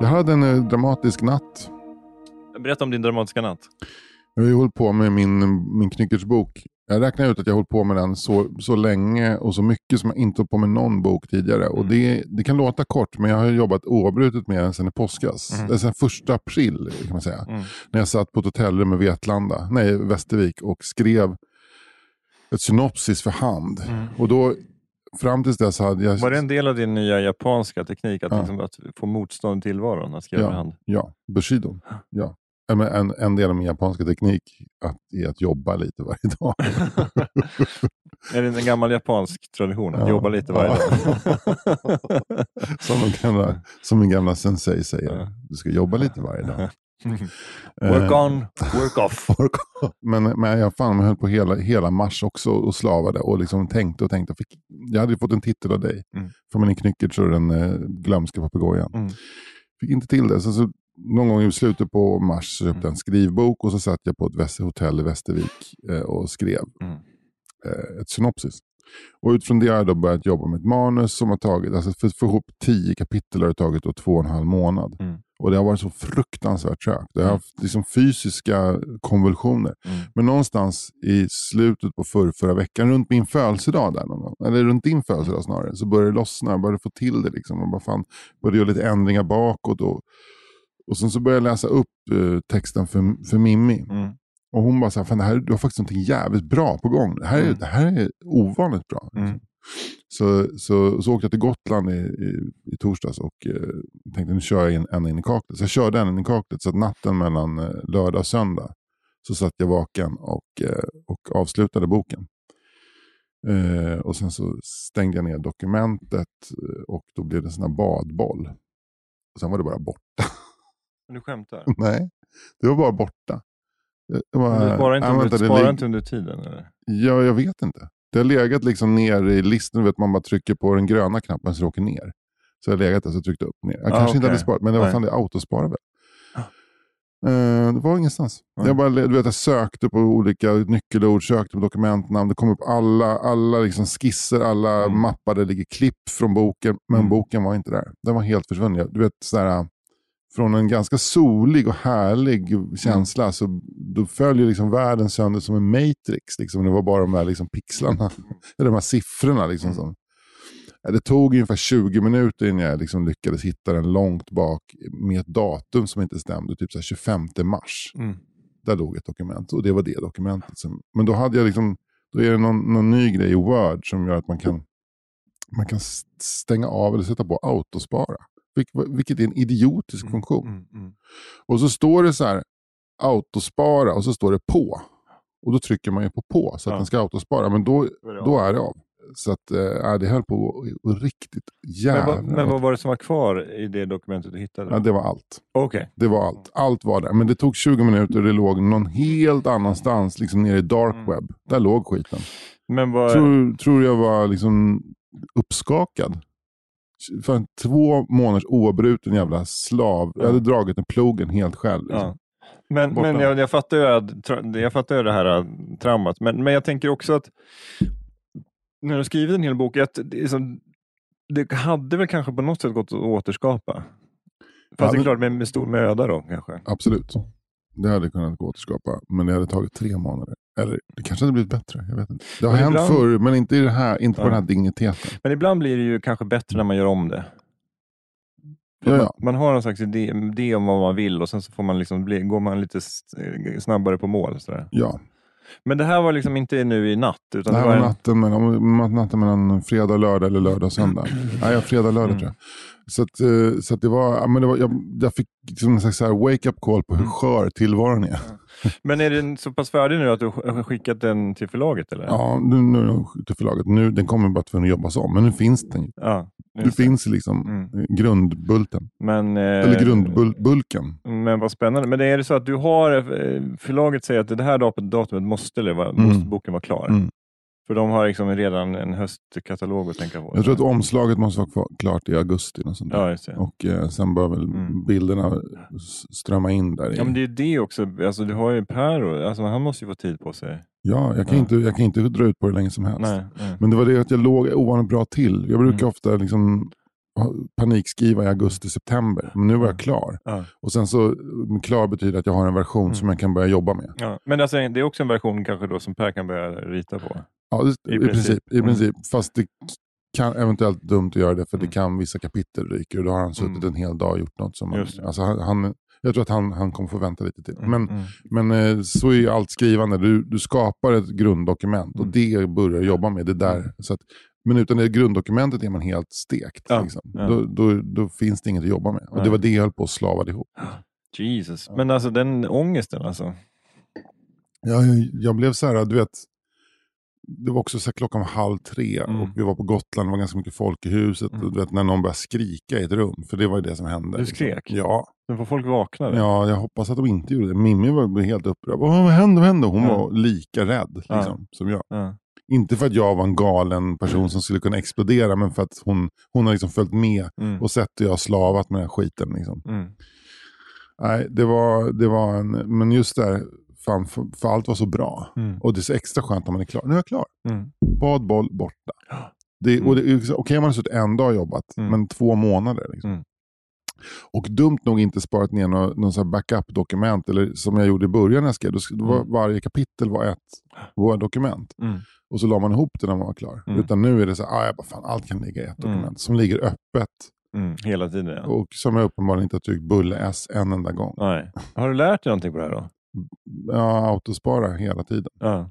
Jag hade en eh, dramatisk natt. Berätta om din dramatiska natt. Jag har ju hållit på med min, min knyckersbok. Jag räknar ut att jag har hållit på med den så, så länge och så mycket som jag inte hållit på med någon bok tidigare. Och det, det kan låta kort, men jag har jobbat oavbrutet med den sedan i påskas. Det är sedan första april kan man säga. När jag satt på ett hotellrum i Vetlanda, nej, Västervik och skrev ett synopsis för hand. Och då, fram tills dess hade jag... Var det en del av din nya japanska teknik att, Ja. liksom, att få motstånd i tillvaron? Att skriva Ja. för hand? Ja, Bushido. Ja. En, en del av min japanska teknik att, är att jobba lite varje dag. Är det en gammal japansk tradition att Ja. jobba lite varje dag? som, de gamla, som min gamla sensei säger. Du ska jobba lite varje dag. work Eh, on, work off. men, men jag, fan, jag höll på hela, hela mars också och slavade och liksom tänkte och tänkte. Fick, jag hade ju fått en titel av dig. Mm. Från min knyckert så den eh, glömska papegojan. Mm. Fick inte till det. Så, så, någon gång i slutet på mars så köpte jag Mm. en skrivbok och så satt jag på ett hotell i Västervik eh, och skrev Mm. eh, ett synopsis. Och utifrån det har jag då börjat jobba med ett manus som har tagit, alltså för att få ihop tio kapitel har det tagit då två och en halv månad. Mm. Och det har varit så fruktansvärt trögt. Jag har haft liksom fysiska konvulsioner. Mm. Men någonstans i slutet på förra, förra veckan, runt min födelsedag, där någon eller runt din födelsedag snarare, så började det lossna. Jag började få till det. Liksom. Och bara fan, började göra lite ändringar bakåt. Och, och sen så började jag läsa upp eh, texten för, för Mimmi. Mm. Och hon bara så här, fan, det här, du har faktiskt någonting jävligt bra på gång. Det här är, Mm. det här är ovanligt bra. liksom. Så, så, så åkte jag till Gotland i, i, i torsdags och eh, tänkte nu kör jag in en in i kaklet. Så jag körde en in i kaklet. Så att natten mellan eh, lördag och söndag så satt jag vaken och, eh, och avslutade boken. Eh, och sen så stängde jag ner dokumentet eh, och då blev det en sån här badboll. Och sen var det bara borta. Du skämtar? Nej, det var bara borta. Var, Men Du sparar inte, under, sparar inte under tiden? Eller? Ja, jag vet inte. Det har legat liksom ner i listan. Vet, man bara trycker på den gröna knappen så det åker ner. Så jag har legat där så jag tryckte upp ner. Jag Ah, kanske inte okej. hade sparat, men det var fan det autosparar väl. Eh, det var ingenstans. Nej. Jag, bara, du vet, jag sökte på olika nyckelord, sökte på dokumentnamn. Det kom upp alla, alla liksom skisser, alla Mm. Det ligger klipp från boken, men Mm. boken var inte där. Den var helt försvunnen. Du vet, sådär, från en ganska solig och härlig Mm. känsla så då följer liksom världen sönder som en matrix. Liksom. Det var bara de här liksom pixlarna, eller de här siffrorna. Liksom, Mm. som, det tog ungefär 20 minuter innan jag liksom lyckades hitta den långt bak med ett datum som inte stämde, typ så här 25 mars. Mm. Där låg ett dokument och det var det dokumentet. Som, men då hade jag liksom, då är det någon, någon ny grej i Word som gör att man kan, man kan stänga av eller sätta på autospara. Vilk- Vilket är en idiotisk funktion. Mm. Mm. Och så står det så här, autospara och så står det på. Och då trycker man ju på på så att Ja. den ska autospara. Men då, Då är det av. Så att, äh, det höll på att- riktigt Men, jävla... vad, men vad var det som var kvar i det dokumentet du hittade? ja, det var allt. Okej. Det var allt. Allt var där. Men det tog 20 minuter och det låg någon helt annanstans, liksom nere i dark Mm. web. Där låg skiten. Men vad... Tror, tror jag var liksom uppskakad. För en två månaders oavbruten jävla slav. Jag hade dragit med plogen helt själv. Liksom. Ja. Men, Borta. men jag, jag fattar ju, jag fattar ju det här äh, traumat. Men, men jag tänker också att när du har skrivit en hel bok, att det, är som, det hade väl kanske på något sätt gått att återskapa? Fast det är klart med, med stor möda då kanske. Absolut. Det hade kunnat gå att återskapa. Men det hade tagit tre månader. Eller det kanske hade blivit bättre. Jag vet inte. Det har Men hänt ibland- förr, men inte, i det här, inte på Ja. den här digniteten. Men ibland blir det ju kanske bättre när man gör om det. Ja, man, ja. man har någon slags idé, idé om vad man vill och sen så får man liksom bli, går man lite s- snabbare på mål. Sådär. Ja. Men det här var liksom inte nu i natt? Utan Det här det var en... natten mellan, natten mellan fredag lördag eller lördag söndag. Nej, ja, fredag lördag Mm. tror jag. Så, att, eh, så att det var, ja, men det var jag, jag fick liksom en slags wake-up call på hur Mm. skör tillvaron är. Men är den så pass färdig nu att du har skickat den till förlaget? Eller? Ja, nu, nu till förlaget. Nu, den kommer bara tvungen att jobbas om, men nu finns den. Ja, Nu finns liksom Mm. eh, grundbulten. Men, eh, Eller grundbulken. Men vad spännande. Men är det så att du har, förlaget säger att det här dat- datumet måste, eller Mm. måste boken vara klar? Mm. För de har liksom redan en höstkatalog att tänka på. Jag tror att omslaget måste vara klart i augusti. Och, sånt. Ja, och eh, sen bör väl Mm. bilderna strömma in där i. Ja, men det är det också. Alltså, du har ju Per, och- alltså, han måste ju få tid på sig. Ja, jag kan, Ja. Inte, jag kan inte dra ut på det länge som helst. Nej, nej. Men det var det att jag låg ovanligt bra till. Jag brukar Mm. ofta liksom panikskriva i augusti-september. Men nu var jag klar. Ja. Och sen så, klar betyder att jag har en version Mm. som jag kan börja jobba med. Ja. Men alltså, det är också en version kanske då som Per kan börja rita på. Ja, I i, princip. princip. I Mm. princip. Fast det kan eventuellt dumt att göra det för Mm. det kan vissa kapitel ryker och då har han suttit Mm. en hel dag och gjort något som man, alltså han, han, jag tror att han, han kommer få vänta lite till. Mm, Men, mm. men eh, så är allt skrivande. Du, du skapar ett grunddokument och det börjar jobba med. Det där. Så att, men utan det grunddokumentet är man helt stekt. Ja, Liksom. ja. Då, då, då finns det inget att jobba med. Och Nej. det var det jag höll på att slava ihop. Jesus. Men alltså den ångesten alltså. Jag, jag, jag blev så här, du vet. Det var också så klockan var halv tre Mm. och vi var på Gotland, det var ganska mycket folk i huset. Mm. Och du vet när någon började skrika i ett rum, för det var ju det som hände. Du liksom. skrek? Ja, Sen får folk vakna. ja, jag hoppas att de inte gjorde det. Mimmi var helt upprörd. Vad, hände? Vad hände? Hon Ja. var lika rädd liksom, som jag. Ja. Inte för att jag var en galen person som skulle kunna explodera, men för att hon, hon har liksom följt med Mm. och sett hur jag har slavat med den här skiten. Liksom. Mm. Nej, det var, det var en, men just där, fan, för, för allt var så bra. Mm. Och det är så extra skönt när man är klar. Nu är jag klar. Mm. Bad, boll, borta. Det, Mm. och det, Okej, man har suttit en dag och jobbat, Mm. men två månader. Liksom. Mm. Och dumt nog inte sparat ner någon, backup-dokument, eller som jag gjorde i början när jag skrev. Då, var, Mm. varje kapitel var ett Word-dokument. Mm. Och så la man ihop det när man var klar. Mm. Utan nu är det så här, ah, bara, fan, allt kan ligga i ett Mm. dokument. Som ligger öppet. Mm. Hela tiden ja. Och som jag uppenbarligen inte har tryckt bulle S en enda gång. Nej. Har du lärt dig någonting på det här då? Ja, autospara hela tiden. Ja.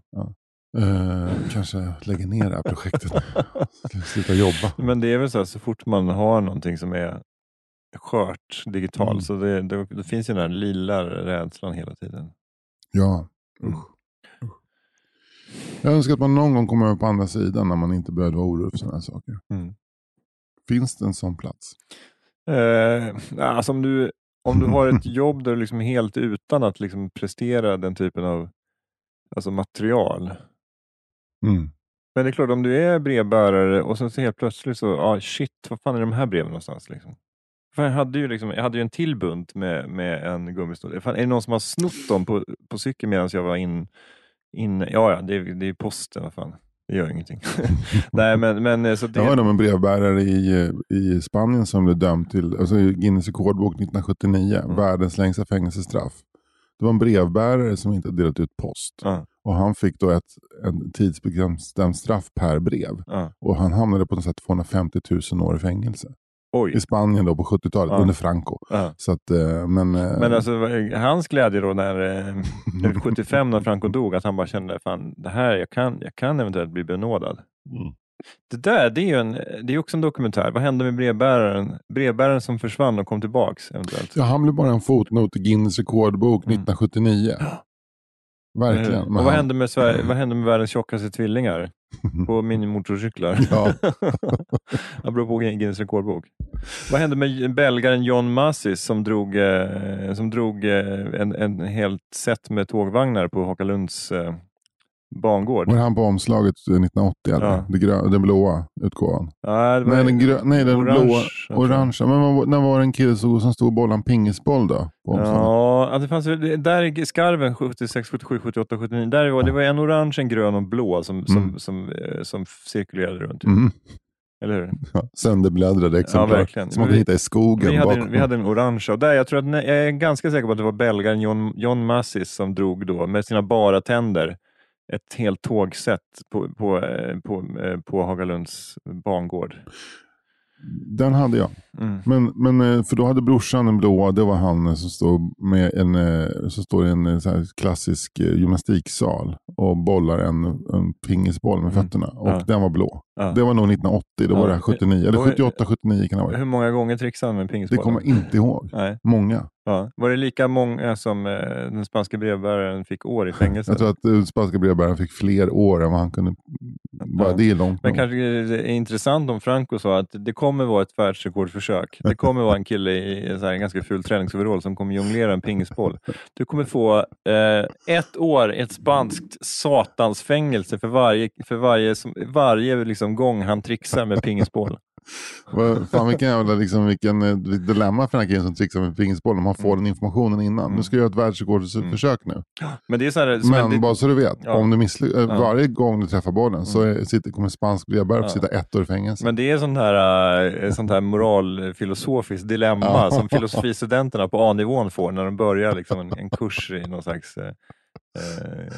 Eh, kanske lägger ner det här projektet. Sluta jobba. Men det är väl så här, så fort man har någonting som är skört digitalt Mm. så det, det, det finns ju den här lilla rädslan hela tiden. Ja, Mm. Jag önskar att man någon gång kommer över på andra sidan när man inte behöver vara orolig för sådana här saker. Mm. Finns det en sån plats? Eh, alltså om, du, om du har ett jobb där du liksom är helt utan att liksom prestera den typen av alltså material. Mm. Men det är klart, om du är brevbärare och sen så helt plötsligt så, ah, shit, vad fan är de här breven någonstans? Liksom? För jag, hade ju liksom, jag hade ju en till bunt med, med en gummistol. Fan, är det någon som har snott dem på, på cykeln medan jag var in, in ja, ja, det, är- det är posten, vad fan. Det gör ingenting. Nej, men, men eh, så det, Jag hörde om en brevbärare i, i Spanien som blev dömd till alltså Guinness rekordbok 1979, Mm. världens längsta fängelsestraff. Det var en brevbärare som inte delat ut post. Ja. Och han fick då ett en tidsbestämt straff per brev. ja. Och han hamnade på något sätt 250 000 år i fängelse. Oj. I Spanien då på 70-talet, Ja. under Franco. Ja. Så att, eh, men, eh, Men alltså hans glädje då när, eh, när 75 när Franco dog, att han bara kände fan det här, jag kan, jag kan eventuellt bli benådad. Mm. Det där, det är ju en, det är också en dokumentär. Vad hände med brevbäraren? Brevbäraren som försvann och kom tillbaks eventuellt. ja, han blev bara en fotnot i Guinness rekordbok Mm. 1979. Verkligen. Eh, Men Och vad hände, med Sverige, vad hände med världens tjockaste tvillingar på minimotorcyklar? Ja. Apropå Guinness rekordbok. Vad hände med belgaren John Massis som drog, eh, som drog eh, en, en helt set med tågvagnar på Hakalunds eh, bangård? Var han på omslaget 1980? Eller? Ja. Det grö, den blåa utgåvan? Ja, det var Nej, den, grö, nej, den orange, blåa. Orangea. Men vad- när var det en kille som som stod en pingisboll då? På? Ja, ja, det fanns där i skarven 76, 77, 78, 79. Där var, det var en orange, en grön och en blå som, som, Mm. som, eh, som cirkulerade runt. Mm. Eller hur? Ja, sönderbläddrade exemplar. verkligen. Som man kan hitta i skogen Vi hade, bakom. en, vi hade en orange och där, jag, tror att, jag är ganska säker på att det var belgaren John, John Massis som drog då med sina bara tänder ett helt tågsätt på, på, eh, på, eh, på Hagalunds bangård. Den hade jag. Mm. Men, men eh, för då hade brorsan en blåa, det var han som står med en, så står i en klassisk gymnastiksal och bollar en, en pingisboll med Mm. fötterna. Och Ja. den var blå. Ja. Det var nog 1980, då Ja. var det här 79. Eller Och- 78, 79 kan det vara. Hur många gånger trixade han med Det pingisbollen? kommer jag inte ihåg. Nej. Många. Ja. Var det lika många som eh, den spanska brevbäraren fick år i fängelse? Jag tror att eh, spanska brevbäraren fick fler år än vad han kunde. Bara det är långt Men nog. kanske det är intressant om Franco sa att det kommer vara ett världsrekordförsök. Det kommer vara en kille i en så här ganska ful träningsoverall som kommer jonglera en pingisboll. Du kommer få eh, ett år i ett spanskt satansfängelse för varje, för varje, som- varje liksom gång han trixar med pingisboll. Fan vilken jävla liksom, vilken, eh, dilemma för den här killen som trixar med pingisboll om han får den informationen innan. Mm. Nu ska jag göra ett världsrekordförsök nu. Men det är så här, som Men en- det, bara så du vet, Ja. om du missly- äh, Ja. varje gång du träffar bollen så är, sitter, kommer spansk brevbärare Ja. sitta ett år i fängelse. men det är sånt här, eh, sånt här moralfilosofiskt dilemma som filosofistudenterna på A-nivån får när de börjar liksom en, en kurs i någon slags eh, eh,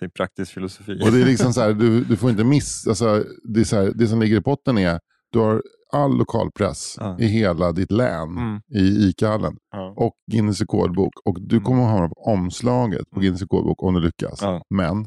typ praktisk filosofi. Och det är liksom så här, du, du får inte miss, alltså, det, är så här, det som ligger i potten är, du har all lokalpress Ja. i hela ditt län Mm. i ICA-hallen Ja. och Guinness rekordbok. Och du kommer att hamna på omslaget på Guinness rekordbok om du lyckas. Ja. Men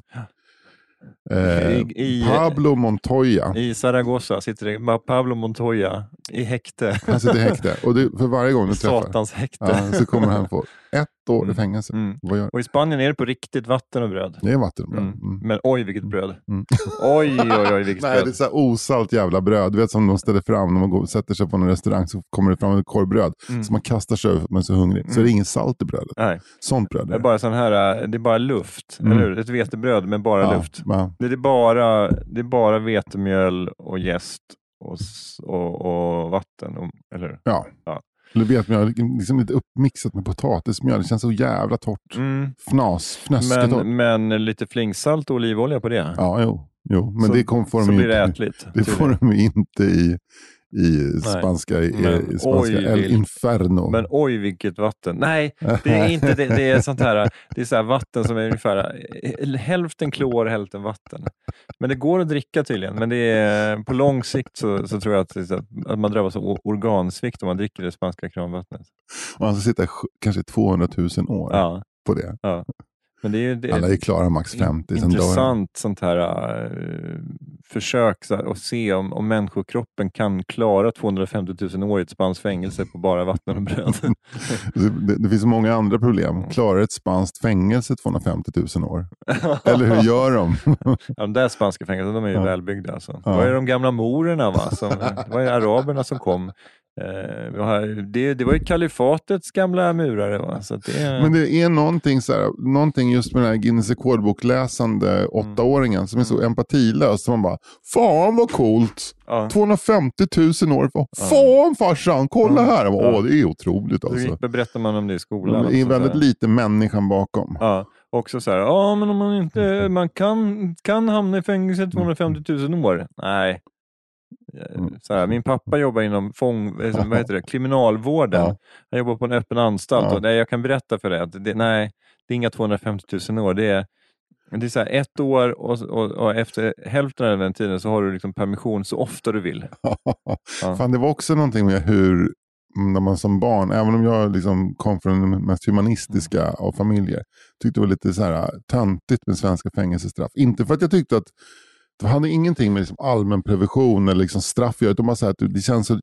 eh, I- i- Pablo Montoya, I Zaragoza sitter det Pablo Montoya i häkte. han sitter i häkte. Och det, för varje gång du träffar Satans häkte. så kommer han få ett år i Mm. fängelse. Mm. Vad gör Och i Spanien är det på riktigt vatten och bröd. Det är vattenbröd. Mm. Mm. Men oj vilket bröd. Mm. Oj oj oj vilket Nej, det är bröd. så här osalt jävla bröd. Du vet som de ställer fram när man går, sätter sig på en restaurang så kommer det fram ett korvbröd. Mm. Så man kastar sig över för att man är så hungrig. Så är det inget salt i brödet. Nej, Sånt bröd det är bara sån här, äh, det är bara luft. Mm. Eller hur? Ett vetebröd med bara ja, luft. Ja. Det är bara, det är bara vetemjöl och jäst och, och, och vatten. Och, eller hur? ja. Ja. Man, liksom lite uppmixat med potatismjöl. Det känns så jävla torrt. Mm. Fnas, fnösketorrt. Men, men lite flingsalt och olivolja på det. Ja, jo. jo. Men Så- det kom, får de blir det inte, ätligt. det får de inte i, i spanska, i, Men i spanska oj, El vil- Inferno. Men oj vilket vatten. Nej, det är inte det. Det är sånt här, det är så här vatten som är ungefär eh, hälften klor, hälften vatten. Men det går att dricka tydligen. Men det är, på lång sikt så, så tror jag att, att, man drabbas av organsvikt om man dricker det spanska kranvattnet. Och han ska sitta kanske 200 000 år Ja, på det. Men det är, det Alla är är klara max 50. sen dör de. intressant sånt här äh, försök så här, att se om, om människokroppen kan klara 250 000 år i ett spanskt fängelse på bara vatten och bröd. Det, det, finns många andra problem. Klarar ett spanskt fängelse 250 000 år? Eller hur gör de? Ja, de där spanska fängelserna de är ju Ja. välbyggda. Alltså. Ja. Var ju de gamla morerna, va? Som, var ju araberna som kom. Har, det, det var ju kalifatets gamla murare. Va? Så det, Men det är någonting, så här, någonting just med den här Guinness rekordbok-läsande åttaåringen som är så empatilös. Som man bara, fan vad coolt! ja. 250 000 år. Fan farsan, kolla här! Jag bara. Åh, det är otroligt Så alltså. gick- berättar man om det i skolan. Det är också, väldigt så lite människan bakom. Ja, också så här, ja men om man inte, man kan, kan hamna i fängelse i 250 000 år. Nej. Mm. Så här, min pappa jobbar inom fång, eh, vad heter det, kriminalvården. Han jobbar på en öppen anstalt och nej, jag kan berätta för dig att det, nej, det är inga 250 000 år. Det är, det är så här, ett år och, och, och efter hälften av den tiden så har du liksom permission så ofta du vill. Ja. Fan, det var också någonting med hur, när man som barn, även om jag liksom kom från den mest humanistiska av familjer, tyckte det var lite så här töntigt med svenska fängelsestraff. Inte för att jag tyckte att det hade ingenting med liksom allmän prevention eller liksom straff att göra, utan bara så här att det känns så,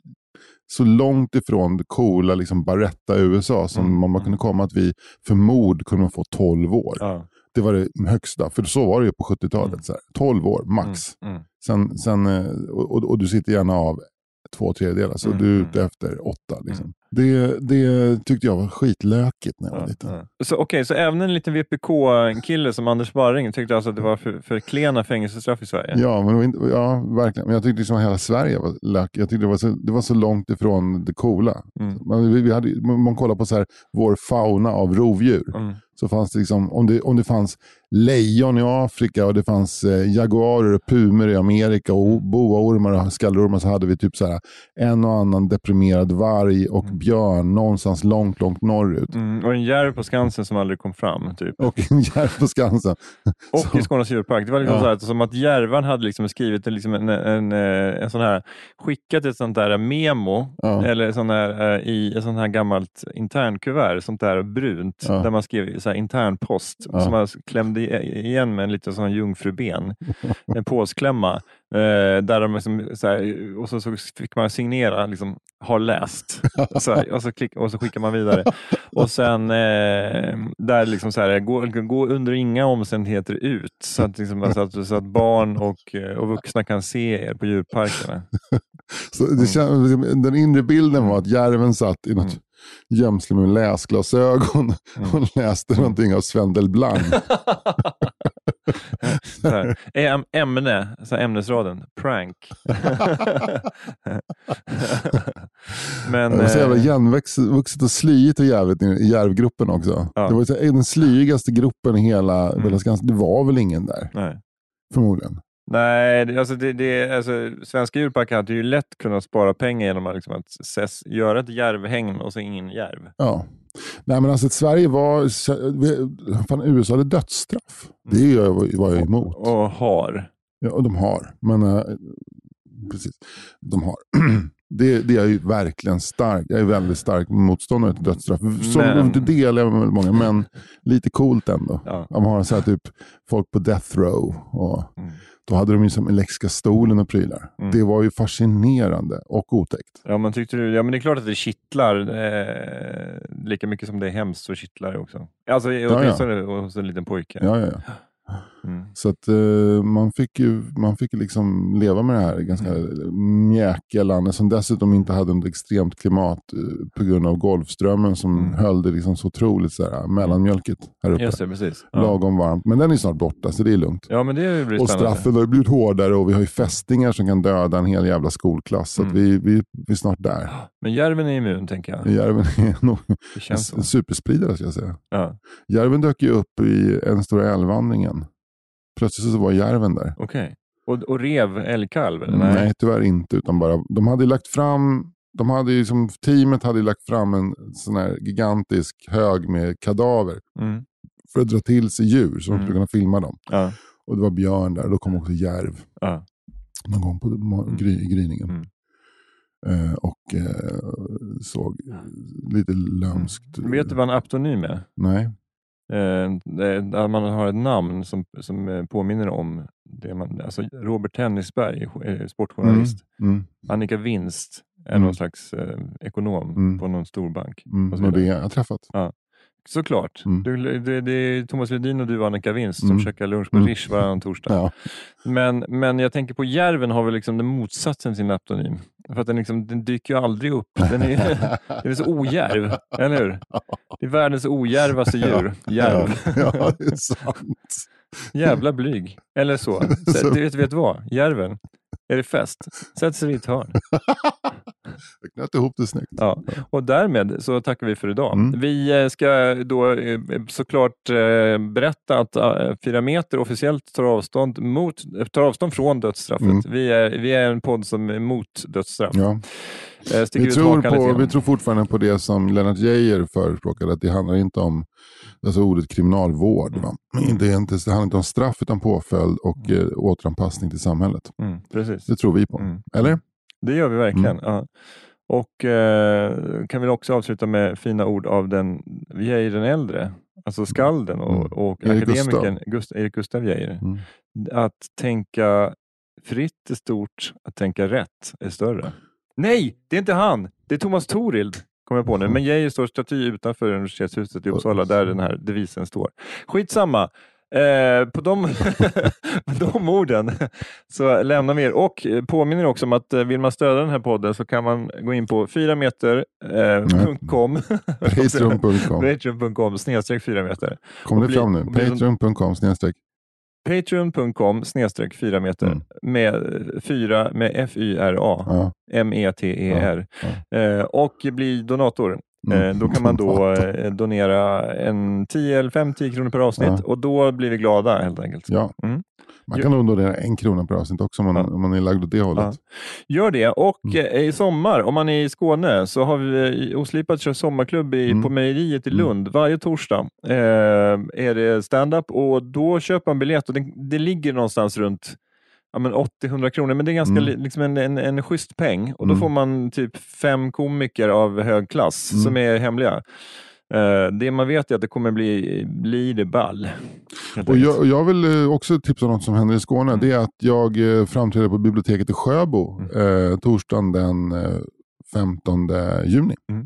så långt ifrån det coola liksom Barretta USA som Mm, man kunde komma att vi för mord kunde man få 12 år. Ja. Det var det högsta, för så var det ju på 70-talet. Mm. Så här, 12 år max. Mm, mm. Sen, sen, eh, och- och du sitter gärna av två tredjedelar, så Mm, du är mm. ute efter åtta. Liksom. Det, det tyckte jag var skitlökigt när jag var Ja, liten. ja. Så, okej, så även en liten VPK-kille som Anders Barring tyckte alltså att det var för, för klena fängelsestraff i Sverige? Ja, men inte, ja, verkligen. Men jag tyckte liksom att hela Sverige var lökigt. Jag tyckte det var så, det var så långt ifrån det coola. Mm. Man, vi, vi hade, man kollar på så här, vår fauna av rovdjur. Mm. Så fanns det liksom, om det, om det fanns lejon i Afrika och det fanns eh, jaguarer och pumer i Amerika och boaormar och skallormar så hade vi typ så här, en och annan deprimerad varg och Mm. björn någonstans långt, långt norrut. Mm, och en järv på Skansen som aldrig kom fram. Typ. Och en järv på Skansen. Och i Skånes djurpark. Det var liksom Ja. så här, som att järvan hade liksom skrivit en, liksom en, en, eh, en sån här, skickat ett sånt där memo Ja. eller sån här, eh, i ett sånt här gammalt internkuvert, sånt där brunt, Ja. där man skrev så här internpost som man klämde igen med en liten sån jungfruben, en påsklämma. Eh, där de liksom, så här, och så, så fick man signera, liksom, har läst. Så här, och, så klick, och så skickar man vidare. Och sen eh, där liksom så här, gå, gå under inga omständigheter ut så att, liksom, så att, så att barn och, och vuxna kan se er på djurparkerna. Så Mm. det känns, den inre bilden var att järven satt i något gömsle med läsglasögon Mm. och läste någonting av Sven Delblanc. Så här, äm- ämne, så ämnesraden, prank. Men, det var så jävla eh, igenvuxet och slyigt och jävligt i järvgruppen också. Ja. Det var så här, den slyigaste gruppen i hela, Mm. Det var väl ingen där, nej. förmodligen. Nej, alltså det, det, alltså, svenska djurparker hade ju lätt kunnat spara pengar genom att, liksom, att ses, göra ett järvhägn och så ingen järv. Ja. Nej men alltså Sverige var, fan USA hade dödsstraff. Det är- var jag emot. Och har. Ja, och de har. Men, eh, precis, de har. Det, det är ju verkligen stark. Jag är väldigt stark motståndare till dödsstraff. Som, Men- Det delar jag med väldigt många, men lite coolt ändå. Ja. De har så här, typ folk på death row. Och Mm. Då hade de ju som elektriska stolen och prylar. Mm. Det var ju fascinerande och otäckt. Ja, man tyckte, du- ja, men det är klart att det kittlar. Eh, lika mycket som det är hemskt så kittlar det också. Alltså ja. åtminstone hos en liten pojke. Ja, ja, ja. Mm. Så att eh, man fick ju man fick liksom leva med det här ganska mjäkiga landet som dessutom inte hade ett extremt klimat eh, på grund av Golfströmmen som Mm. höll det liksom så otroligt så här, mellanmjölkigt här uppe. Just det, precis. Ja. Lagom varmt. Men den är snart borta så det är lugnt. ja, men det blir Och straffen har ju blivit hårdare och vi har ju fästingar som kan döda en hel jävla skolklass. Så Mm. vi, vi, vi är snart där. Men järven är immun, tänker jag. Järven är nog en, superspridare ska jag säga. Ja. Järven dök ju upp i en stora älvvandringen. Plötsligt så var järven där. Okej. Och, och rev älgkalv? eller? Nej. tyvärr inte. Utan bara, de hade lagt fram, de hade ju som, teamet hade lagt fram en sån här gigantisk hög med kadaver Mm. för att dra till sig djur så de Mm. skulle kunna filma dem. Ja. Och det var björn där och då kom också järv Ja. någon gång på ma- gry, gryningen. Mm. Eh, och eh, såg lite lömskt. Vet du vad en aptonym är? Nej. Eh, man har ett namn som, som eh, påminner om det man, alltså Robert Tennisberg, eh, sportjournalist. Mm. Annika Winst är Mm. någon slags eh, ekonom Mm. på någon storbank. Mm. Och det har jag träffat. Såklart. Mm. Du, det, det är Thomas Ledin och du och Annika Winst som Mm. käkar lunch på Mm. Rish varannan torsdag. Ja. Men, men jag tänker på järven har väl liksom den motsatsen till en aptonym. För att den, liksom, den dyker ju aldrig upp. Den är, den är så ojärv, eller hur? Det är världens ojärvaste djur. Järv. Ja, ja, det är sant. Jävla blyg. Eller så. så du vet, vet vad? Järven. Är det fest? Sätt sig i ett hörn. Jag knöt ihop det snyggt. Ja. Och därmed så tackar vi för idag. Mm. Vi eh, ska då eh, såklart eh, berätta att Fyra meter officiellt tar avstånd, mot, tar avstånd från dödsstraffet. Mm. Vi, är, vi är en podd som är emot dödsstraff. Ja. Vi, tror på, vi tror fortfarande på det som Lennart Geijer förespråkade, att det handlar inte om alltså ordet kriminalvård. Va? Det, är inte, det handlar inte om straff utan påföljd och eh, återanpassning till samhället. Mm, precis. Det tror vi på. Mm. Eller? Det gör vi verkligen. Mm. Ja. Och eh, kan vi också avsluta med fina ord av den, ju den äldre, alltså skalden och, Mm. och akademikern Gust, Erik Gustav Geijer. Mm. Att tänka fritt är stort, att tänka rätt är större. Nej, det är inte han! Det är Thomas Torild, kommer jag på nu. Men Geijer står staty utanför universitetshuset i Uppsala, där den här devisen står. Skitsamma! Eh, på de, de orden så lämnar vi er och eh, påminner också om att eh, vill man stödja den här podden så kan man gå in på 4meter.com Patreon.com. Patreon.com snedstreck 4 meter. Kom det fram nu? Patreon.com snedstreck. Patreon.com snedstreck 4 meter Mm. med eh, fyra med F-Y-R-A. Ja. M-E-T-E-R. Eh, och bli donator. Mm. Eh, då kan man då eh, donera en 10 eller 5-10 kronor per avsnitt Ja. och då blir vi glada helt enkelt. Ja. Mm. Man kan nog donera en krona per avsnitt också om man, Ja. om man är lagd åt det hållet. Gör det. Och Mm. eh, i sommar, om man är i Skåne, så har vi Oslipat kör sommarklubb i, Mm. på Mejeriet i Mm. Lund. Varje torsdag eh, är det stand-up och då köper man biljett och det, det ligger någonstans runt ja, men 80-100 kronor, men det är ganska Mm. li- liksom en, en, en schysst peng. Och då Mm. får man typ fem komiker av hög klass Mm. som är hemliga. Eh, det man vet är att det kommer bli, bli det ball. Och jag, jag vill eh, också tipsa om något som händer i Skåne. Mm. Det är att jag eh, framträder på biblioteket i Sjöbo eh, torsdagen den eh, 15 juni. Mm.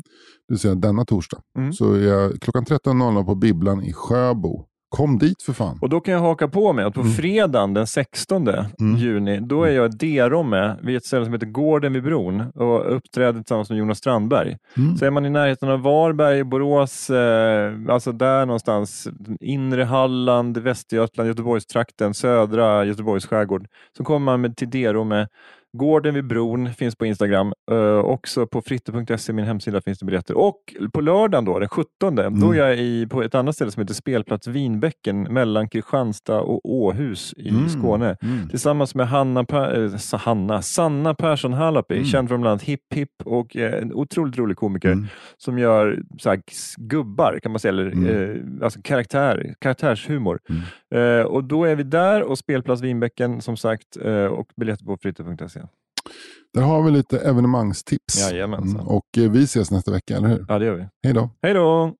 Det vill säga denna torsdag. Mm. Så jag klockan 13.00 på Bibblan i Sjöbo. Kom dit för fan. Och då kan jag haka på med att på Mm. fredagen den 16 Mm. juni, då är jag D-rom med vid ett ställe som heter Gården vid bron och uppträder tillsammans med Jonas Strandberg. Mm. Så är man i närheten av Varberg, Borås, eh, alltså där någonstans, inre Halland, Västergötland, Göteborgstrakten, södra Göteborgs skärgård, så kommer man med till D-rom med Gården vid bron finns på Instagram. Uh, också på fritte.se, min hemsida, finns det biljetter. Och på lördagen då, den 17, då Mm. är jag i, på ett annat ställe som heter Spelplats Vinbäcken mellan Kristianstad och Åhus i Mm. Skåne. Mm. Tillsammans med Hanna, Per- eh, Hanna, Sanna Persson Halapi, Mm. känd från bland annat Hipp Hipp och eh, en otroligt rolig komiker Mm. som gör så här, gubbar, kan man säga, eller Mm. eh, alltså karaktär, karaktärshumor. Eh, och då är vi där och Spelplats Vinbäcken som sagt eh, och biljetter på fritte.se. Där har vi lite evenemangstips. Jajamensan. Mm. Och eh, vi ses nästa vecka, eller hur? Ja, det gör vi. Hej då. Hej då!